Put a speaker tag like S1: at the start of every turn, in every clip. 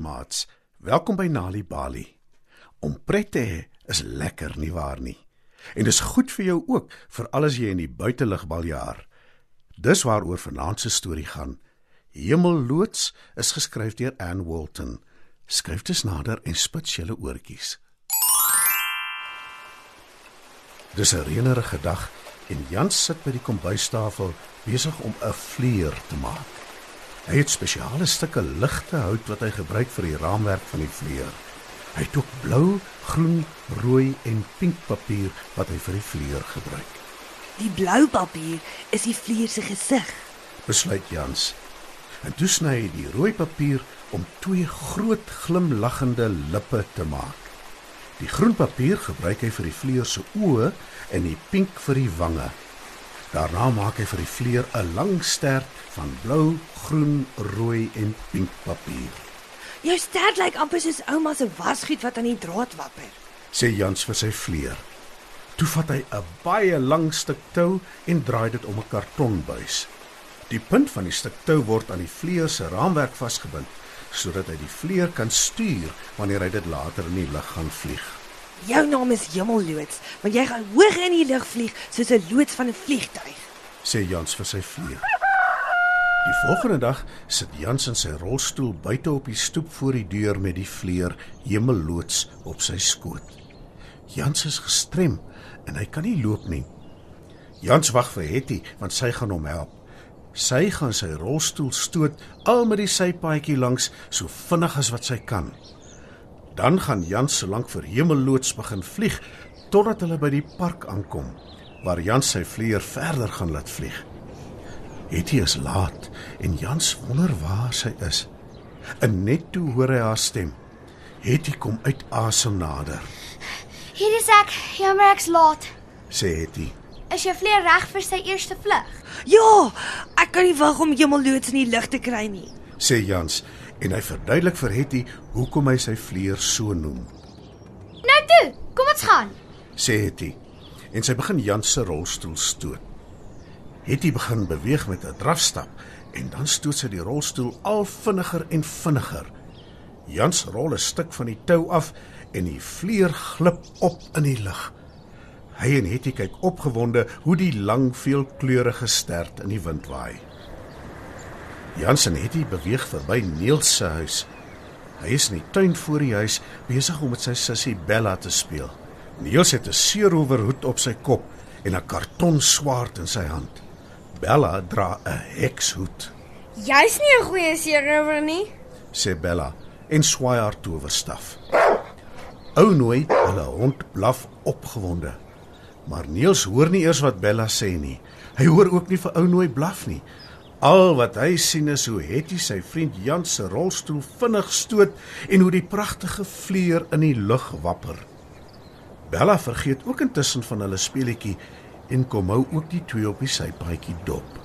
S1: Maats. Welkom by Nali Bali. Om pret te hê is lekker nie waar nie. En dis goed vir jou ook, veral as jy in die buitelug baljaar. Dis waaroor vanaand se storie gaan. Hemelloods is geskryf deur Anne Walton. Skryf dit nader en spits julle oortjies. Dis 'n reënerige dag en Jan sit by die kombuistafel besig om 'n vleuer te maak. Hy het spesiale stukke ligte hout wat hy gebruik vir die raamwerk van die vleuer. Hy het ook blou, groen, rooi en pink papier wat hy vir die vleuer gebruik.
S2: Die blou papier is die vleuer se gesig.
S1: Besluit Jans. En toe sny hy die rooi papier om twee groot glimlaggende lippe te maak. Die groen papier gebruik hy vir die vleuer se oë en die pink vir die wange. Daarna maak hy vir die vleuer 'n lang stert van blou, groen, rooi en pink papier.
S2: Jou stert lyk amper soos ouma se wasgoed wat aan die draad wapper.
S1: Sê Jans vir sy vleuer. Toe vat hy 'n baie lang stuk tou en draai dit om 'n kartonbuis. Die punt van die stuk tou word aan die vleuer se raamwerk vasgebind sodat hy die vleuer kan stuur wanneer hy dit later in die lug gaan vlieg.
S2: Jou naam is Hemelloods, want jy gaan hoog in die lug vlieg soos 'n loods van 'n vliegtuig.
S1: Sê Jans vir sy vleuer. Die volgende dag sit Jans in sy rolstoel buite op die stoep voor die deur met die vleuer Hemelloods op sy skoot. Jans is gestrem en hy kan nie loop nie. Jans wag vir Hetty want sy gaan hom help. Sy gaan sy rolstoel stoot al met die sypaadjie langs so vinnig as wat sy kan. Dan gaan Jans solank vir Hemelloods begin vlieg totdat hulle by die park aankom waar Jans sy vleuer verder gaan laat vlieg. Hetty is laat en Jans wonder waar sy is. En net toe hoor hy haar stem. Hetty kom uit asem nader.
S3: Hier is ek. Jammer ek's laat.
S1: Sê Hetty.
S3: Is jou vleuer reg vir sy eerste vlug?
S2: Ja, ek kan nie wag om Hemelloods in die lug te kry nie.
S1: Sê Jans en hy verduidelik vir Hetty hoekom hy sy vleuer so noem.
S3: Nou toe, kom ons gaan.
S1: Sê Hetty en sy begin Jans se rolstoel stoot. Hetty begin beweeg met 'n drafstap en dan stoot sy die rolstoel al vinniger en vinniger. Jans rol 'n stuk van die tou af en die vleuer glip op in die lug. Hy en Hetty kyk opgewonde hoe die lang veelkleurige stert in die wind waai. Jans en Hetty beweeg verby Niels se huis. Hy is in die tuin voor die huis besig om met sy sussie Bella te speel. Niels het 'n seerowerhoed op sy kop en 'n kartonswaard in sy hand. Bella dra 'n hekshoed,
S3: Jy's nie 'n goeie seerower nie.
S1: sê Bella en swaai haar towerstaf. Ou nooi, hulle hond blaf opgewonde. Maar Niels hoor nie eers wat Bella sê nie. Hy hoor ook nie vir ou nooi blaf nie. Al wat hy sien is hoe Hetty sy vriend Jan se rolstoel vinnig stoot en hoe die pragtige vleuer in die lug wapper. Bella vergeet ook intussen van hulle speletjie en kom hou ook die twee op die sypaadjie dop.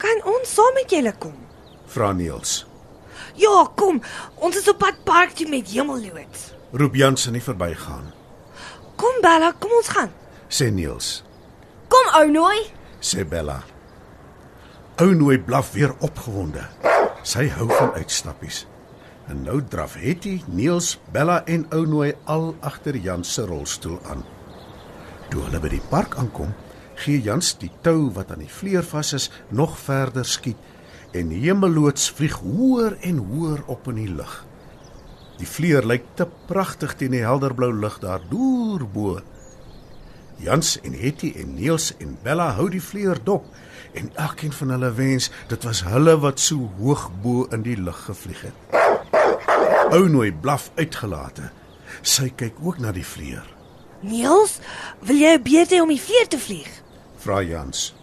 S2: Kan ons saam met julle kom?
S1: Vra Niels.
S2: Ja, kom. Ons is op pad park toe met Hemelloods.
S1: Roep Jans in die verbygaan.
S2: Kom Bella, kom ons gaan.
S1: Sê Niels.
S3: Kom ou nooi.
S1: Sê Bella. Ou nooi blaf weer opgewonde. Sy hou van uitstappies. En nou draf Hetty, Niels, Bella en ou nooi al agter Jan se rolstoel aan. Toe hulle by die park aankom, gee Jans die tou wat aan die vleuer vas is nog verder skiet en Hemelloods vlieg hoër en hoër op in die lug. Die vleuer lyk te pragtig teen die helderblou lug daar deur bo. Jans en Hetty en Niels en Bella hou die vleuer dop en elkeen van hulle wens dit was hulle wat so hoog bo in die lug gevlieg het. Ou nooi blaf uitgelate. Sy kyk ook na die vleuer.
S2: Niels, wil jy 'n hê om die vleuer te vlieg?
S1: Vra Jans.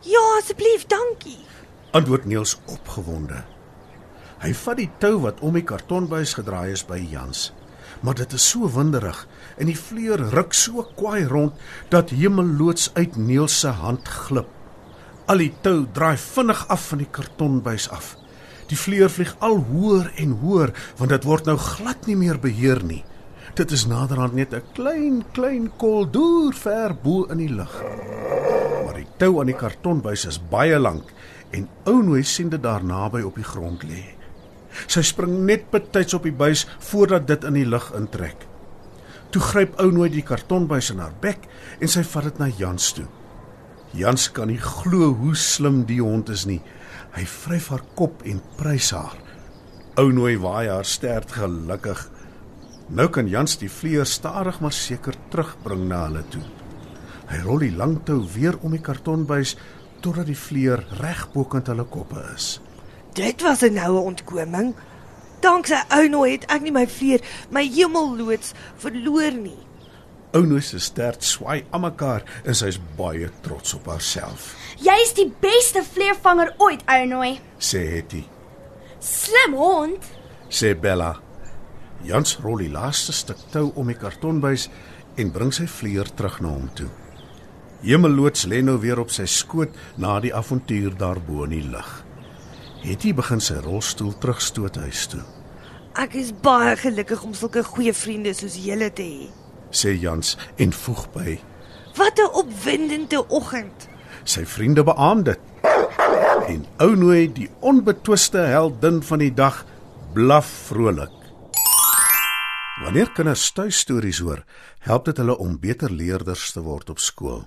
S2: Ja, asseblief, dankie.
S1: Antwoord Niels opgewonde. Hy vat die tou wat om die kartonbuis gedraai is by Jans. Maar dit is so winderig en die vleuer ruk so kwaai rond dat Hemelloods uit Niels se hand glip. Al die tou draai vinnig af van die kartonbuis af. Die vleuer vlieg al hoër en hoër want dit word nou glad nie meer beheer nie. Dit is naderhand net 'n klein klein kol deur ver bo in die lug. Maar die tou aan die kartonbuis is baie lank en ou nooi sien dit daar naby op die grond lê. Sy spring net betyds op die buis voordat dit in die lug intrek. Toe gryp ou nooit die kartonbuis in haar bek en sy vat dit na Jans toe. Jans kan nie glo hoe slim die hond is nie. Hy vryf haar kop en prys haar. Ou nooi waai haar stert gelukkig. Nou kan Jans die vleier stadig maar seker terugbring na hulle toe. Hy rol die lang tou weer om die kartonbuis totdat die vleier reg bokant hulle koppe is.
S2: Dit was 'n noue ontkoming. Danksy Ounooi het ek nie my vleer, my hemelloods verloor nie.
S1: Ounooi se stert swaai aan mekaar en sy is baie trots op haarself,
S3: Jy is die beste vleervanger ooit, Arnoy.
S1: sê Hetty.
S3: Slim hond.
S1: sê Bella. Jans rol die laaste stuk tou om die kartonbuis en bring sy vleier terug na hom toe. Hemeloods lê nou weer op sy skoot na die avontuur daarbo in die lug. Hetty begin sy rolstoel terugstoot huis toe,
S2: Ek is baie gelukkig om sulke goeie vriende soos julle te hê.
S1: sê Jans en voeg by:
S2: Wat 'n opwindende oggend.
S1: Sy vriende beamoen dit. En ou nooi die onbetwiste heldin van die dag blaf vrolik. Wanneer kinders tuistories hoor, help dit hulle om beter leerders te word op skool.